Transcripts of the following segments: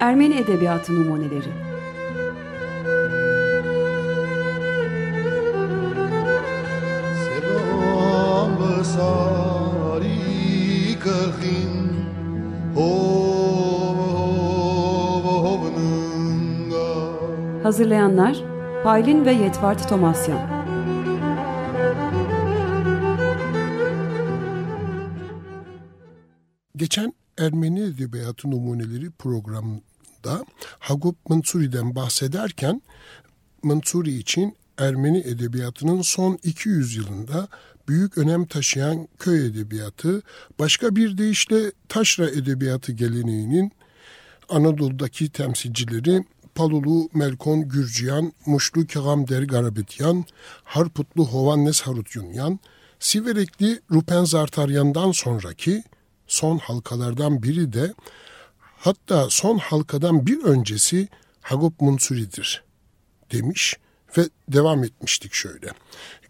Ermeni Edebiyatı Numuneleri. Hazırlayanlar Paylin ve Yetvart Tomasyan Ermeni Edebiyatı Numuneleri programında Hagop Mansuri'den bahsederken Mansuri için Ermeni Edebiyatı'nın son 200 yılında büyük önem taşıyan köy edebiyatı, başka bir deyişle taşra edebiyatı geleneğinin Anadolu'daki temsilcileri Palulu Melkon Gürciyan, Muşlu Kegamder Garabetyan, Harputlu Hovannes Harutyunyan, Siverekli Rupen Zartaryan'dan sonraki son halkalardan biri de hatta son halkadan bir öncesi Hagop Munsuri'dir demiş ve devam etmiştik şöyle.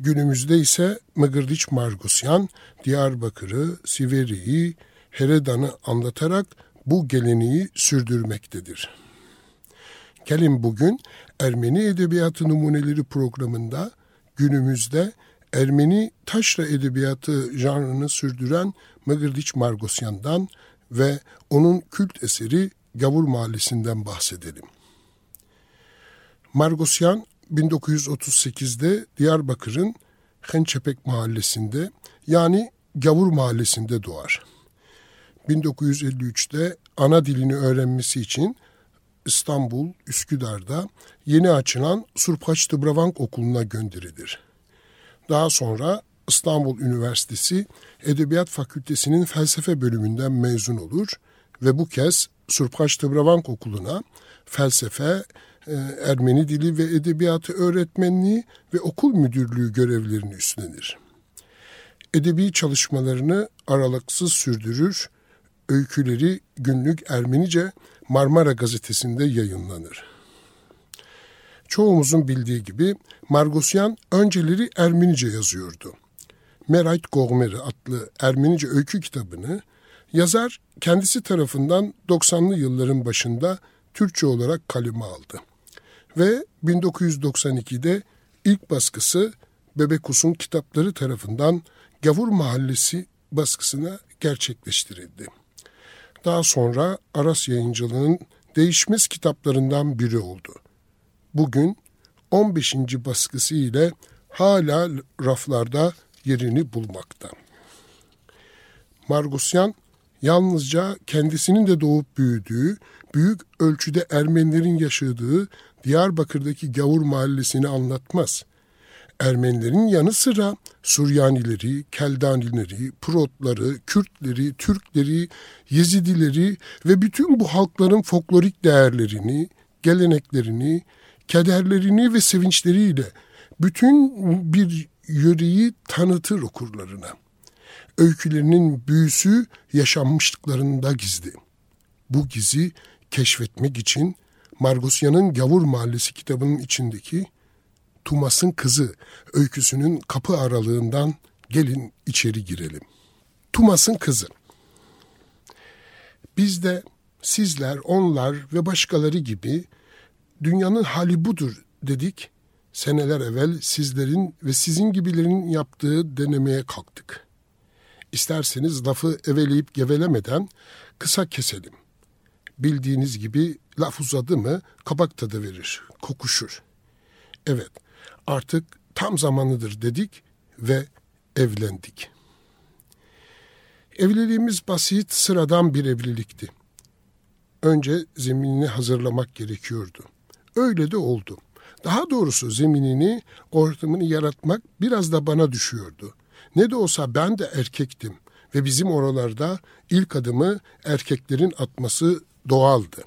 Günümüzde ise Mıgırdiç Margusyan Diyarbakır'ı, Siveri'yi, Heredan'ı anlatarak bu geleneği sürdürmektedir. Gelin bugün Ermeni Edebiyatı Numuneleri programında günümüzde Ermeni taşra edebiyatı janrını sürdüren Mıgırdiç Margosyan'dan ve onun kült eseri Gavur Mahallesi'nden bahsedelim. Margosyan 1938'de Diyarbakır'ın Hençepek Mahallesi'nde yani Gavur Mahallesi'nde doğar. 1953'te ana dilini öğrenmesi için İstanbul, Üsküdar'da yeni açılan Surpaç Tıbravank Okulu'na gönderilir. Daha sonra İstanbul Üniversitesi Edebiyat Fakültesi'nin felsefe bölümünden mezun olur ve bu kez Surpaç Tıbravank Okulu'na felsefe, e, Ermeni dili ve edebiyatı öğretmenliği ve okul müdürlüğü görevlerini üstlenir. Edebi çalışmalarını aralıksız sürdürür, öyküleri günlük Ermenice Marmara gazetesinde yayınlanır. Çoğumuzun bildiği gibi Margosyan önceleri Ermenice yazıyordu. Merait Gogmeri adlı Ermenice öykü kitabını yazar kendisi tarafından 90'lı yılların başında Türkçe olarak kaleme aldı. Ve 1992'de ilk baskısı Bebekus'un kitapları tarafından Gavur Mahallesi baskısına gerçekleştirildi. Daha sonra Aras Yayıncılığı'nın değişmez kitaplarından biri oldu. Bugün 15. baskısı ile hala raflarda yerini bulmakta. Margosyan yalnızca kendisinin de doğup büyüdüğü, büyük ölçüde Ermenilerin yaşadığı Diyarbakır'daki Gavur mahallesini anlatmaz. Ermenilerin yanı sıra Suryanileri, Keldanileri, Protları, Kürtleri, Türkleri, Yezidileri ve bütün bu halkların folklorik değerlerini, geleneklerini, kederlerini ve sevinçleriyle bütün bir yöreyi tanıtır okurlarına. Öykülerinin büyüsü yaşanmışlıklarında gizli. Bu gizi keşfetmek için Margosyan'ın Gavur Mahallesi kitabının içindeki Tumas'ın Kızı öyküsünün kapı aralığından gelin içeri girelim. Tumas'ın Kızı Biz de sizler, onlar ve başkaları gibi dünyanın hali budur dedik seneler evvel sizlerin ve sizin gibilerin yaptığı denemeye kalktık. İsterseniz lafı eveleyip gevelemeden kısa keselim. Bildiğiniz gibi laf uzadı mı kabak tadı verir, kokuşur. Evet, artık tam zamanıdır dedik ve evlendik. Evliliğimiz basit, sıradan bir evlilikti. Önce zeminini hazırlamak gerekiyordu. Öyle de oldu.'' Daha doğrusu zeminini, ortamını yaratmak biraz da bana düşüyordu. Ne de olsa ben de erkektim ve bizim oralarda ilk adımı erkeklerin atması doğaldı.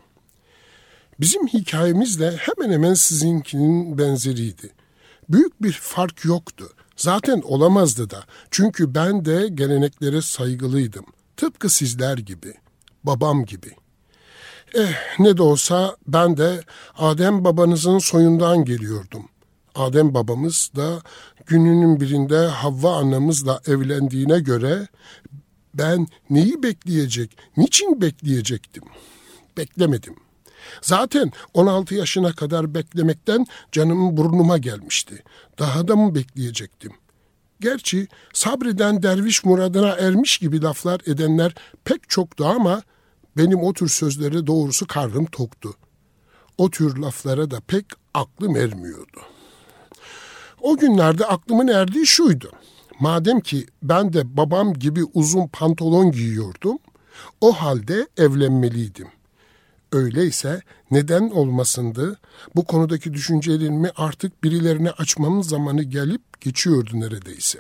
Bizim hikayemiz de hemen hemen sizinkinin benzeriydi. Büyük bir fark yoktu. Zaten olamazdı da. Çünkü ben de geleneklere saygılıydım. Tıpkı sizler gibi, babam gibi. Eh ne de olsa ben de Adem babanızın soyundan geliyordum. Adem babamız da gününün birinde Havva annemizle evlendiğine göre ben neyi bekleyecek, niçin bekleyecektim? Beklemedim. Zaten 16 yaşına kadar beklemekten canım burnuma gelmişti. Daha da mı bekleyecektim? Gerçi sabreden derviş muradına ermiş gibi laflar edenler pek çoktu ama benim o tür sözlere doğrusu karnım toktu. O tür laflara da pek aklım ermiyordu. O günlerde aklımın erdiği şuydu. Madem ki ben de babam gibi uzun pantolon giyiyordum, o halde evlenmeliydim. Öyleyse neden olmasındı? Bu konudaki düşüncelerimi artık birilerine açmamın zamanı gelip geçiyordu neredeyse.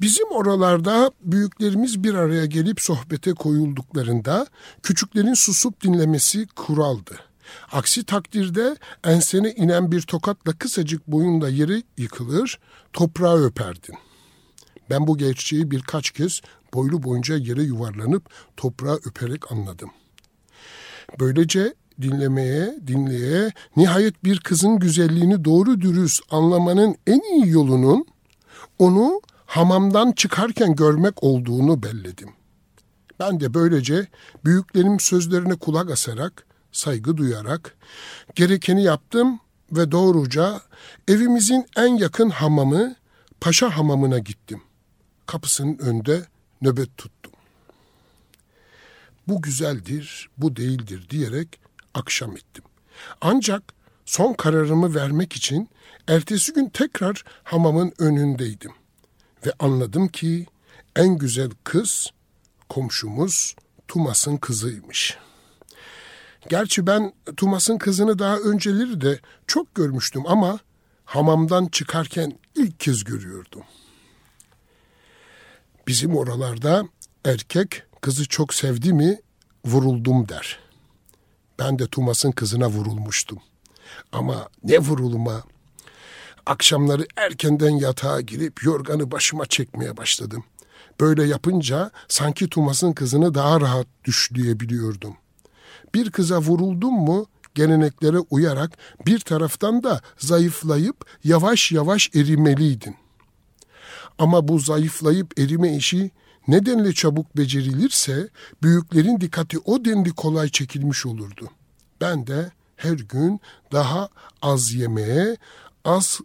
Bizim oralarda büyüklerimiz bir araya gelip sohbete koyulduklarında küçüklerin susup dinlemesi kuraldı. Aksi takdirde ensene inen bir tokatla kısacık boyunda yeri yıkılır, toprağı öperdin. Ben bu gerçeği birkaç kez boylu boyunca yere yuvarlanıp toprağı öperek anladım. Böylece dinlemeye, dinleye, nihayet bir kızın güzelliğini doğru dürüst anlamanın en iyi yolunun onu hamamdan çıkarken görmek olduğunu belledim. Ben de böylece büyüklerim sözlerine kulak asarak, saygı duyarak gerekeni yaptım ve doğruca evimizin en yakın hamamı Paşa Hamamı'na gittim. Kapısının önünde nöbet tuttum. Bu güzeldir, bu değildir diyerek akşam ettim. Ancak son kararımı vermek için ertesi gün tekrar hamamın önündeydim. Ve anladım ki en güzel kız komşumuz Tumas'ın kızıymış. Gerçi ben Tumas'ın kızını daha önceleri de çok görmüştüm ama hamamdan çıkarken ilk kez görüyordum. Bizim oralarda erkek kızı çok sevdi mi vuruldum der. Ben de Tumas'ın kızına vurulmuştum. Ama ne vurulma. Akşamları erkenden yatağa girip yorganı başıma çekmeye başladım. Böyle yapınca sanki Tumas'ın kızını daha rahat düşleyebiliyordum. Bir kıza vuruldum mu geleneklere uyarak bir taraftan da zayıflayıp yavaş yavaş erimeliydin. Ama bu zayıflayıp erime işi nedenle çabuk becerilirse büyüklerin dikkati o denli kolay çekilmiş olurdu. Ben de her gün daha az yemeye, az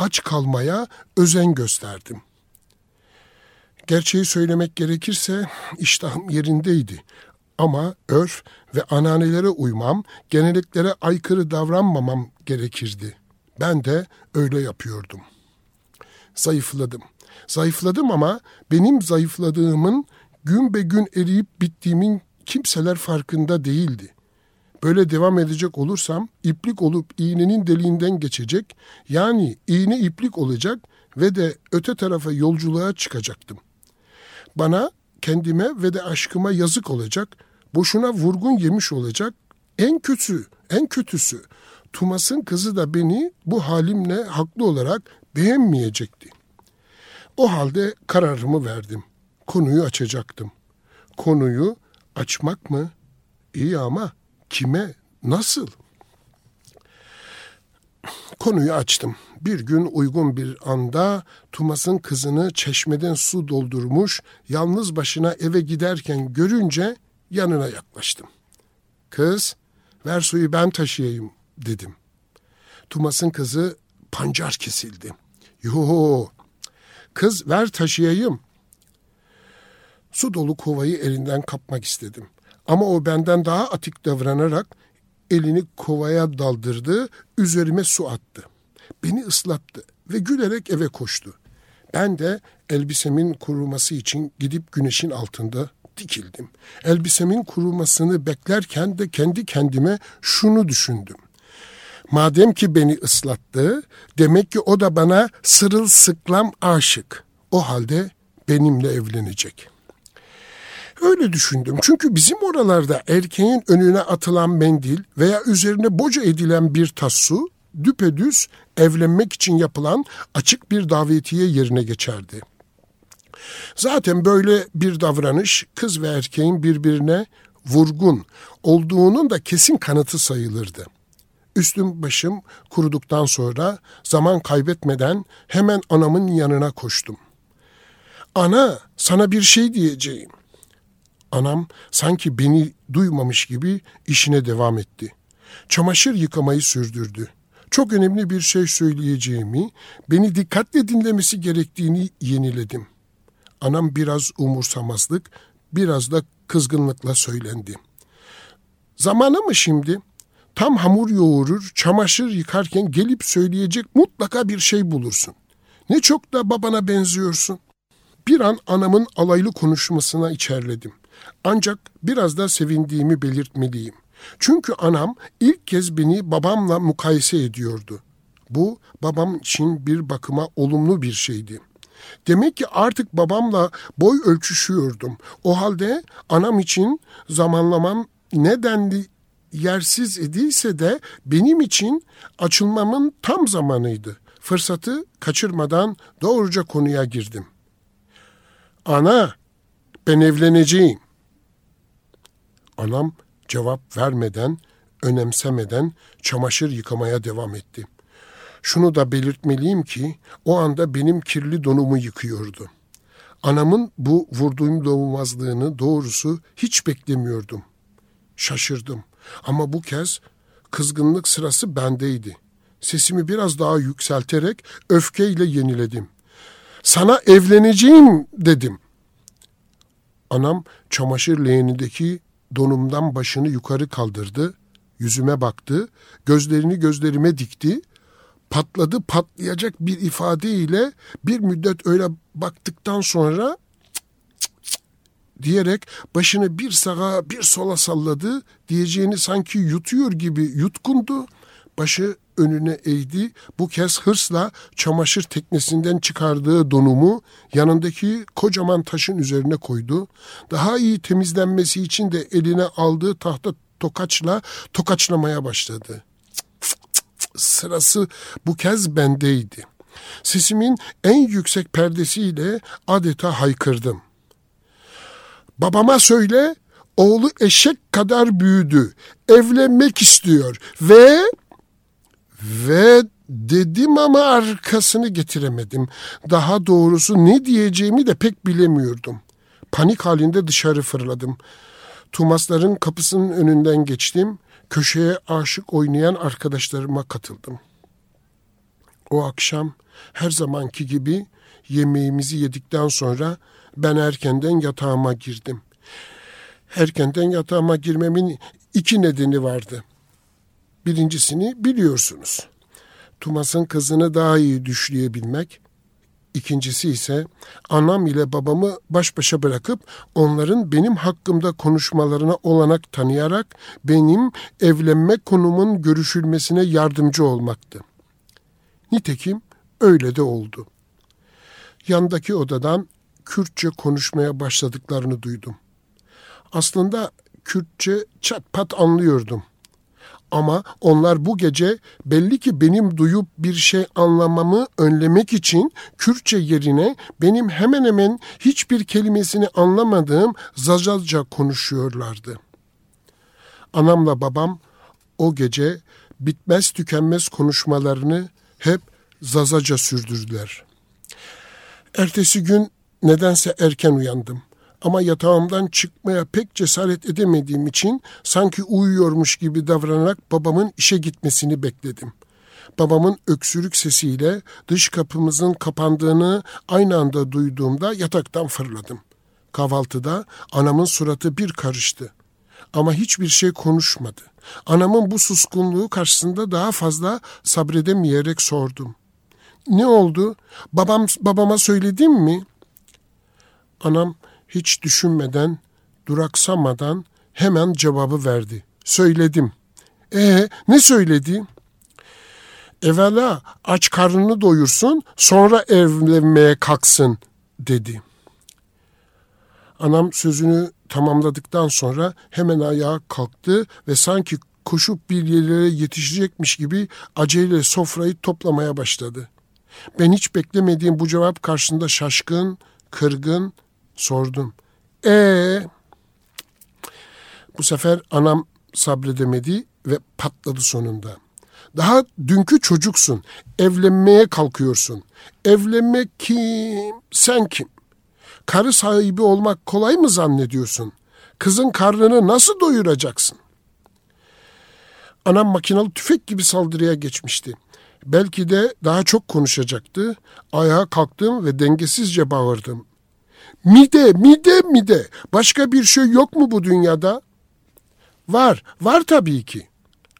aç kalmaya özen gösterdim. Gerçeği söylemek gerekirse iştahım yerindeydi. Ama örf ve ananelere uymam, geneliklere aykırı davranmamam gerekirdi. Ben de öyle yapıyordum. Zayıfladım. Zayıfladım ama benim zayıfladığımın gün be gün eriyip bittiğimin kimseler farkında değildi. Böyle devam edecek olursam iplik olup iğnenin deliğinden geçecek, yani iğne iplik olacak ve de öte tarafa yolculuğa çıkacaktım. Bana, kendime ve de aşkıma yazık olacak, boşuna vurgun yemiş olacak. En kötü, en kötüsü, Tumas'ın kızı da beni bu halimle haklı olarak beğenmeyecekti. O halde kararımı verdim. Konuyu açacaktım. Konuyu açmak mı? İyi ama kime, nasıl? Konuyu açtım. Bir gün uygun bir anda Tumas'ın kızını çeşmeden su doldurmuş, yalnız başına eve giderken görünce yanına yaklaştım. Kız, ver suyu ben taşıyayım dedim. Tumas'ın kızı pancar kesildi. Yo, kız ver taşıyayım. Su dolu kovayı elinden kapmak istedim. Ama o benden daha atik davranarak elini kovaya daldırdı, üzerime su attı. Beni ıslattı ve gülerek eve koştu. Ben de elbisemin kuruması için gidip güneşin altında dikildim. Elbisemin kurumasını beklerken de kendi kendime şunu düşündüm. Madem ki beni ıslattı, demek ki o da bana sırılsıklam aşık. O halde benimle evlenecek. Öyle düşündüm. Çünkü bizim oralarda erkeğin önüne atılan mendil veya üzerine boca edilen bir tas su düpedüz evlenmek için yapılan açık bir davetiye yerine geçerdi. Zaten böyle bir davranış kız ve erkeğin birbirine vurgun olduğunun da kesin kanıtı sayılırdı. Üstüm başım kuruduktan sonra zaman kaybetmeden hemen anamın yanına koştum. Ana sana bir şey diyeceğim. Anam sanki beni duymamış gibi işine devam etti. Çamaşır yıkamayı sürdürdü. Çok önemli bir şey söyleyeceğimi, beni dikkatle dinlemesi gerektiğini yeniledim. Anam biraz umursamazlık, biraz da kızgınlıkla söylendi. Zamanı mı şimdi? Tam hamur yoğurur, çamaşır yıkarken gelip söyleyecek mutlaka bir şey bulursun. Ne çok da babana benziyorsun. Bir an anamın alaylı konuşmasına içerledim. Ancak biraz da sevindiğimi belirtmeliyim. Çünkü anam ilk kez beni babamla mukayese ediyordu. Bu babam için bir bakıma olumlu bir şeydi. Demek ki artık babamla boy ölçüşüyordum. O halde anam için zamanlamam nedenli yersiz idiyse de benim için açılmamın tam zamanıydı. Fırsatı kaçırmadan doğruca konuya girdim. Ana, ben evleneceğim. Anam cevap vermeden, önemsemeden çamaşır yıkamaya devam etti. Şunu da belirtmeliyim ki o anda benim kirli donumu yıkıyordu. Anamın bu vurduğum doğmazlığını doğrusu hiç beklemiyordum. Şaşırdım ama bu kez kızgınlık sırası bendeydi. Sesimi biraz daha yükselterek öfkeyle yeniledim. Sana evleneceğim dedim. Anam çamaşır leğenindeki donumdan başını yukarı kaldırdı, yüzüme baktı, gözlerini gözlerime dikti, patladı patlayacak bir ifadeyle bir müddet öyle baktıktan sonra diyerek başını bir sağa bir sola salladı, diyeceğini sanki yutuyor gibi yutkundu, başı önüne eğdi. Bu kez hırsla çamaşır teknesinden çıkardığı donumu yanındaki kocaman taşın üzerine koydu. Daha iyi temizlenmesi için de eline aldığı tahta tokaçla tokaçlamaya başladı. Sırası bu kez bendeydi. Sesimin en yüksek perdesiyle adeta haykırdım. Babama söyle, oğlu eşek kadar büyüdü, evlenmek istiyor ve ve dedim ama arkasını getiremedim. Daha doğrusu ne diyeceğimi de pek bilemiyordum. Panik halinde dışarı fırladım. Tumasların kapısının önünden geçtim. Köşeye aşık oynayan arkadaşlarıma katıldım. O akşam her zamanki gibi yemeğimizi yedikten sonra ben erkenden yatağıma girdim. Erkenden yatağıma girmemin iki nedeni vardı. Birincisini biliyorsunuz. Tumas'ın kızını daha iyi düşleyebilmek. İkincisi ise anam ile babamı baş başa bırakıp onların benim hakkımda konuşmalarına olanak tanıyarak benim evlenme konumun görüşülmesine yardımcı olmaktı. Nitekim öyle de oldu. Yandaki odadan Kürtçe konuşmaya başladıklarını duydum. Aslında Kürtçe çat pat anlıyordum. Ama onlar bu gece belli ki benim duyup bir şey anlamamı önlemek için Kürtçe yerine benim hemen hemen hiçbir kelimesini anlamadığım Zazaca konuşuyorlardı. Anamla babam o gece bitmez tükenmez konuşmalarını hep Zazaca sürdürdüler. Ertesi gün nedense erken uyandım. Ama yatağımdan çıkmaya pek cesaret edemediğim için sanki uyuyormuş gibi davranarak babamın işe gitmesini bekledim. Babamın öksürük sesiyle dış kapımızın kapandığını aynı anda duyduğumda yataktan fırladım. Kahvaltıda anamın suratı bir karıştı. Ama hiçbir şey konuşmadı. Anamın bu suskunluğu karşısında daha fazla sabredemeyerek sordum. Ne oldu? Babam babama söyledim mi? Anam hiç düşünmeden, duraksamadan hemen cevabı verdi. Söyledim. E ne söyledi? Evvela aç karnını doyursun, sonra evlenmeye kalksın dedi. Anam sözünü tamamladıktan sonra hemen ayağa kalktı ve sanki koşup bir yerlere yetişecekmiş gibi aceleyle sofrayı toplamaya başladı. Ben hiç beklemediğim bu cevap karşısında şaşkın, kırgın Sordum. E bu sefer anam sabredemedi ve patladı sonunda. Daha dünkü çocuksun. Evlenmeye kalkıyorsun. Evlenmek kim? Sen kim? Karı sahibi olmak kolay mı zannediyorsun? Kızın karnını nasıl doyuracaksın? Anam makinalı tüfek gibi saldırıya geçmişti. Belki de daha çok konuşacaktı. Ayağa kalktım ve dengesizce bağırdım. Mide, mide, mide. Başka bir şey yok mu bu dünyada? Var, var tabii ki.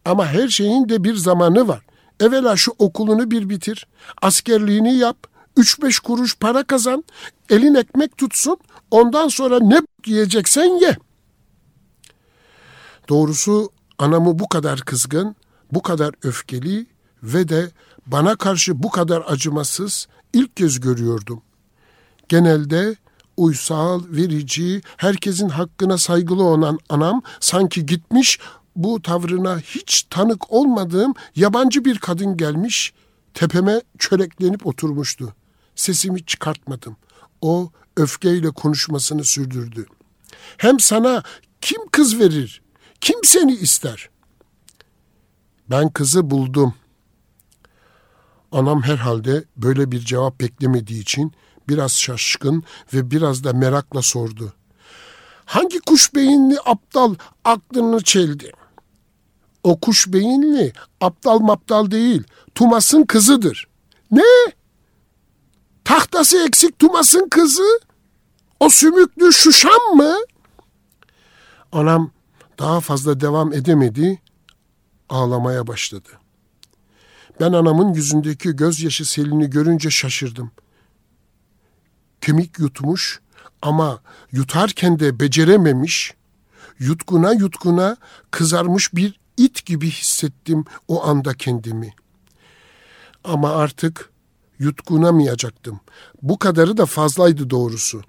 Ama her şeyin de bir zamanı var. Evvela şu okulunu bir bitir. Askerliğini yap. Üç beş kuruş para kazan. Elin ekmek tutsun. Ondan sonra ne yiyeceksen ye. Doğrusu anamı bu kadar kızgın, bu kadar öfkeli ve de bana karşı bu kadar acımasız ilk kez görüyordum. Genelde uysal, verici, herkesin hakkına saygılı olan anam sanki gitmiş bu tavrına hiç tanık olmadığım yabancı bir kadın gelmiş, tepeme çöreklenip oturmuştu. Sesimi çıkartmadım. O öfkeyle konuşmasını sürdürdü. Hem sana kim kız verir? Kim seni ister? Ben kızı buldum. Anam herhalde böyle bir cevap beklemediği için biraz şaşkın ve biraz da merakla sordu. Hangi kuş beyinli aptal aklını çeldi? O kuş beyinli aptal maptal değil, Tumas'ın kızıdır. Ne? Tahtası eksik Tumas'ın kızı? O sümüklü Şuşan mı? Anam daha fazla devam edemedi, ağlamaya başladı. Ben anamın yüzündeki gözyaşı selini görünce şaşırdım. Kemik yutmuş ama yutarken de becerememiş, yutkuna yutkuna kızarmış bir it gibi hissettim o anda kendimi. Ama artık yutkunamayacaktım. Bu kadarı da fazlaydı doğrusu.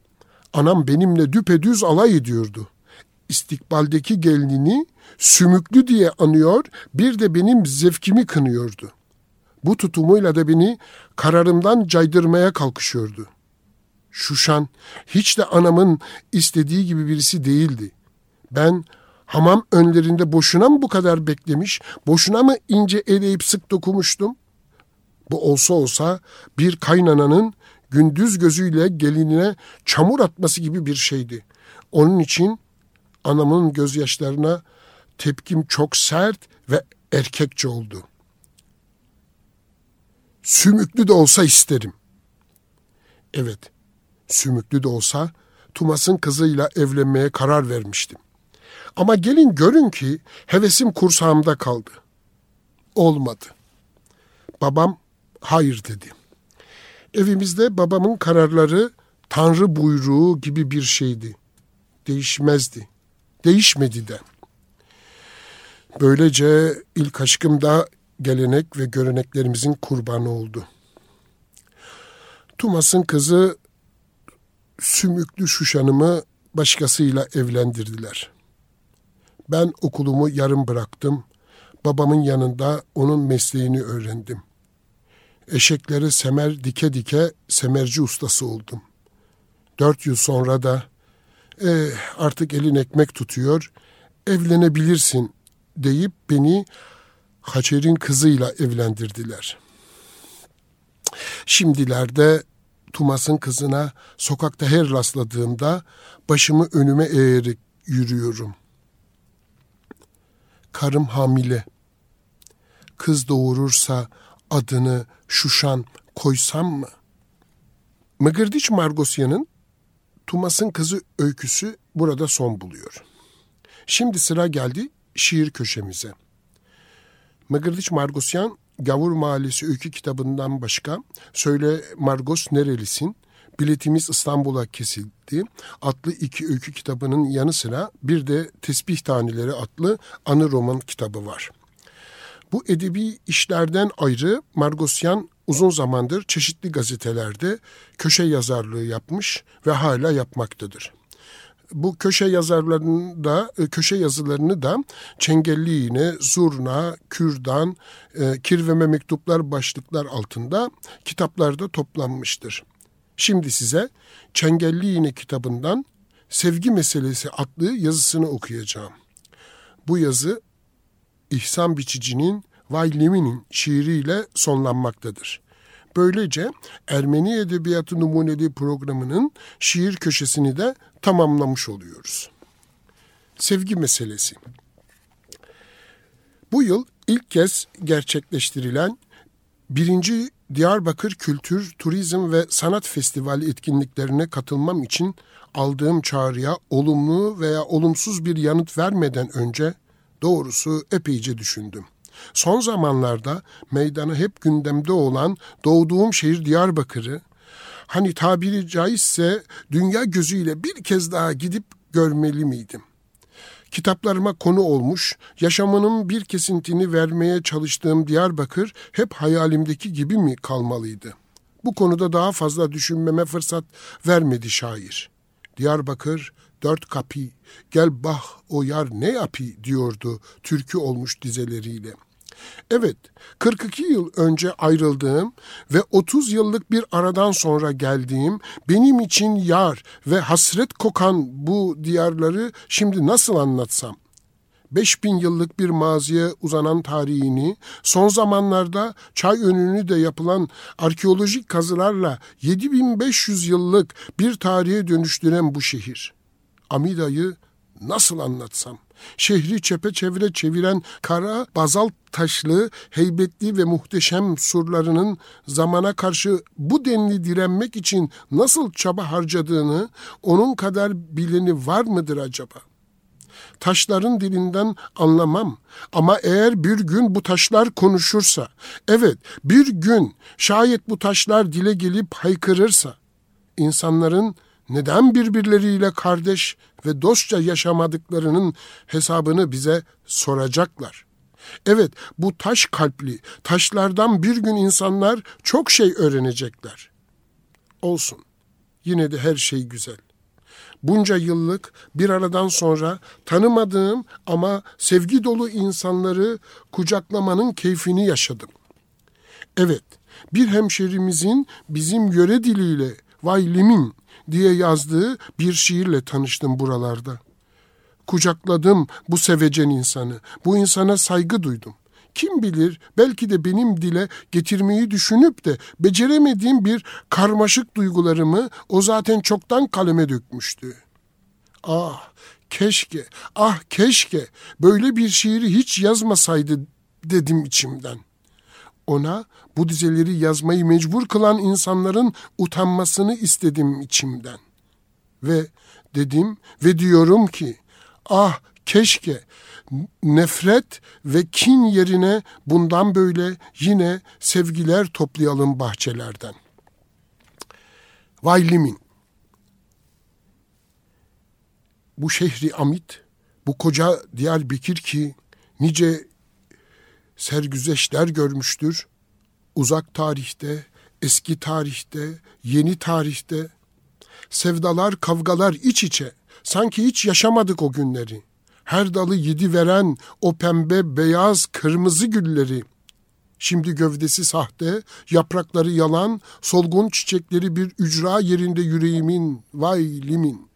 Anam benimle düpedüz alay ediyordu. İstikbaldeki gelinini sümüklü diye anıyor, bir de benim zevkimi kınıyordu. Bu tutumuyla da beni kararımdan caydırmaya kalkışıyordu. Şuşan hiç de anamın istediği gibi birisi değildi. Ben hamam önlerinde boşuna mı bu kadar beklemiş, boşuna mı ince eleyip sık dokumuştum? Bu olsa olsa bir kaynananın gündüz gözüyle gelinine çamur atması gibi bir şeydi. Onun için anamın gözyaşlarına tepkim çok sert ve erkekçe oldu. Sümüklü de olsa isterim. Evet, sümüklü de olsa Tumas'ın kızıyla evlenmeye karar vermiştim. Ama gelin görün ki hevesim kursağımda kaldı. Olmadı. Babam hayır dedi. Evimizde babamın kararları tanrı buyruğu gibi bir şeydi. Değişmezdi. Değişmedi de. Böylece ilk aşkım da gelenek ve göreneklerimizin kurbanı oldu. Tumas'ın kızı Sümüklü Şuşan'ımı başkasıyla evlendirdiler. Ben okulumu yarım bıraktım. Babamın yanında onun mesleğini öğrendim. Eşekleri semer dike dike semerci ustası oldum. Dört yıl sonra da e, artık elin ekmek tutuyor, evlenebilirsin deyip beni Hacer'in kızıyla evlendirdiler. Şimdilerde Tumas'ın kızına sokakta her rastladığımda başımı önüme eğerek yürüyorum. Karım hamile. Kız doğurursa adını Şuşan koysam mı? Mıgırdiç Margosyan'ın Tumas'ın kızı öyküsü burada son buluyor. Şimdi sıra geldi şiir köşemize. Mıgırdiç Margosyan Gavur Mahallesi öykü kitabından başka Söyle Margos Nerelisin, Biletimiz İstanbul'a kesildi adlı iki öykü kitabının yanı sıra bir de Tesbih Taneleri adlı anı roman kitabı var. Bu edebi işlerden ayrı Margosyan uzun zamandır çeşitli gazetelerde köşe yazarlığı yapmış ve hala yapmaktadır bu köşe yazarlarını da e, köşe yazılarını da Çengelli Zurna, Kürdan, e, Kirveme Mektuplar başlıklar altında kitaplarda toplanmıştır. Şimdi size Çengelli kitabından Sevgi Meselesi adlı yazısını okuyacağım. Bu yazı İhsan Biçici'nin Vay Lemin'in şiiriyle sonlanmaktadır. Böylece Ermeni Edebiyatı Numuneli programının şiir köşesini de tamamlamış oluyoruz. sevgi meselesi. Bu yıl ilk kez gerçekleştirilen birinci Diyarbakır Kültür, Turizm ve Sanat Festivali etkinliklerine katılmam için aldığım çağrıya olumlu veya olumsuz bir yanıt vermeden önce doğrusu epeyce düşündüm. Son zamanlarda meydanı hep gündemde olan doğduğum şehir Diyarbakır'ı, hani tabiri caizse dünya gözüyle bir kez daha gidip görmeli miydim? Kitaplarıma konu olmuş, yaşamının bir kesintini vermeye çalıştığım Diyarbakır hep hayalimdeki gibi mi kalmalıydı? Bu konuda daha fazla düşünmeme fırsat vermedi şair. Diyarbakır dört kapı, gel bah o yar ne yapi diyordu türkü olmuş dizeleriyle. Evet, 42 yıl önce ayrıldığım ve 30 yıllık bir aradan sonra geldiğim, benim için yar ve hasret kokan bu diyarları şimdi nasıl anlatsam? 5000 yıllık bir maziye uzanan tarihini, son zamanlarda çay önünü de yapılan arkeolojik kazılarla 7500 yıllık bir tarihe dönüştüren bu şehir. Amida'yı nasıl anlatsam? Şehri çepeçevre çeviren kara bazalt taşlı, heybetli ve muhteşem surlarının zamana karşı bu denli direnmek için nasıl çaba harcadığını onun kadar bileni var mıdır acaba? Taşların dilinden anlamam ama eğer bir gün bu taşlar konuşursa, evet bir gün şayet bu taşlar dile gelip haykırırsa, insanların neden birbirleriyle kardeş ve dostça yaşamadıklarının hesabını bize soracaklar. Evet, bu taş kalpli, taşlardan bir gün insanlar çok şey öğrenecekler. Olsun. Yine de her şey güzel. Bunca yıllık bir aradan sonra tanımadığım ama sevgi dolu insanları kucaklamanın keyfini yaşadım. Evet, bir hemşerimizin bizim yöre diliyle vay limin diye yazdığı bir şiirle tanıştım buralarda. Kucakladım bu sevecen insanı, bu insana saygı duydum. Kim bilir belki de benim dile getirmeyi düşünüp de beceremediğim bir karmaşık duygularımı o zaten çoktan kaleme dökmüştü. Ah keşke, ah keşke böyle bir şiiri hiç yazmasaydı dedim içimden. Ona bu dizeleri yazmayı mecbur kılan insanların utanmasını istedim içimden. Ve dedim ve diyorum ki ah keşke nefret ve kin yerine bundan böyle yine sevgiler toplayalım bahçelerden. Vay limin. Bu şehri Amit, bu koca Diyarbakır ki nice sergüzeşler görmüştür. Uzak tarihte, eski tarihte, yeni tarihte. Sevdalar, kavgalar iç içe. Sanki hiç yaşamadık o günleri. Her dalı yedi veren o pembe, beyaz, kırmızı gülleri. Şimdi gövdesi sahte, yaprakları yalan, solgun çiçekleri bir ücra yerinde yüreğimin, vay limin.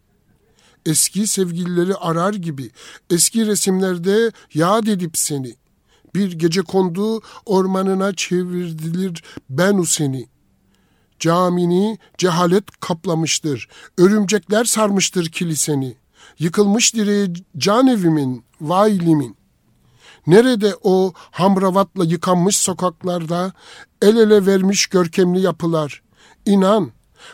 Eski sevgilileri arar gibi, eski resimlerde yad edip seni.'' Bir gece kondu ormanına çevirdilir ben seni. Camini cehalet kaplamıştır, örümcekler sarmıştır kiliseni. Yıkılmış direği can evimin, vay limin. Nerede o hamravatla yıkanmış sokaklarda el ele vermiş görkemli yapılar? İnan,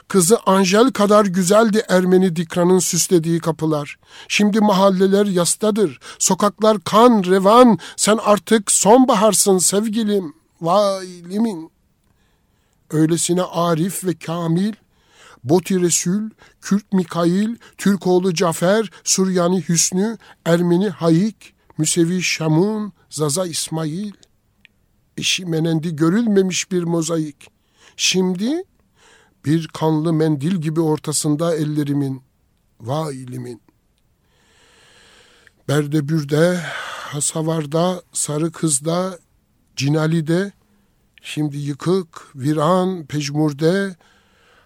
Kızı Angel kadar güzeldi Ermeni dikranın süslediği kapılar. Şimdi mahalleler yastadır, sokaklar kan, revan, sen artık sonbaharsın sevgilim, vay limin. Öylesine arif ve kamil, Boti Resul, Kürt Mikail, Türkoğlu Cafer, Suryani Hüsnü, Ermeni Hayik, Müsevi Şamun, Zaza İsmail. Eşi menendi görülmemiş bir mozaik. Şimdi bir kanlı mendil gibi ortasında ellerimin, vailimin. Berdebür'de, Hasavar'da, Sarı Kız'da, Cinali'de, şimdi yıkık, viran, pejmurde,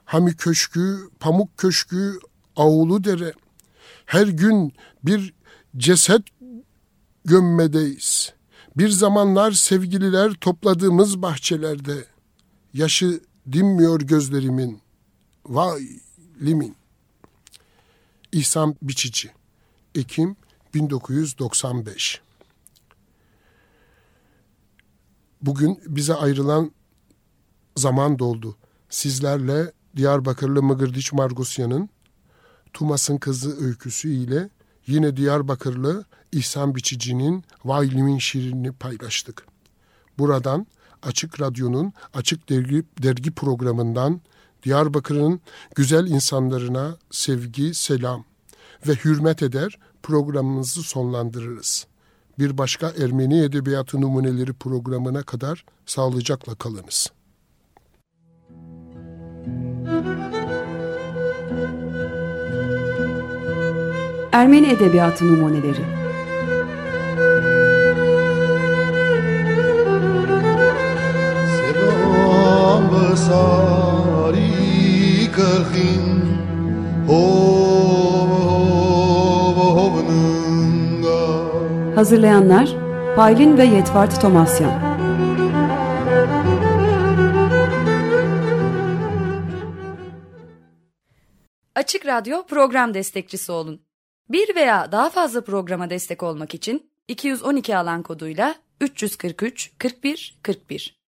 Hami Köşkü, Pamuk Köşkü, Ağulu Dere. Her gün bir ceset gömmedeyiz. Bir zamanlar sevgililer topladığımız bahçelerde. Yaşı dinmiyor gözlerimin. Vay limin. İhsan Biçici. Ekim 1995 Bugün bize ayrılan zaman doldu. Sizlerle Diyarbakırlı Mıgırdiç Margosyan'ın Tumas'ın Kızı öyküsü ile yine Diyarbakırlı İhsan Biçici'nin Vaylim'in şiirini paylaştık. Buradan Açık Radyo'nun Açık Dergi, dergi programından Diyarbakır'ın güzel insanlarına sevgi, selam ve hürmet eder programımızı sonlandırırız. Bir başka Ermeni Edebiyatı Numuneleri programına kadar sağlıcakla kalınız. Ermeni Edebiyatı Numuneleri Hazırlayanlar Paylin ve Yetvart Tomasyan. Açık Radyo program destekçisi olun. Bir veya daha fazla programa destek olmak için 212 alan koduyla 343 41 41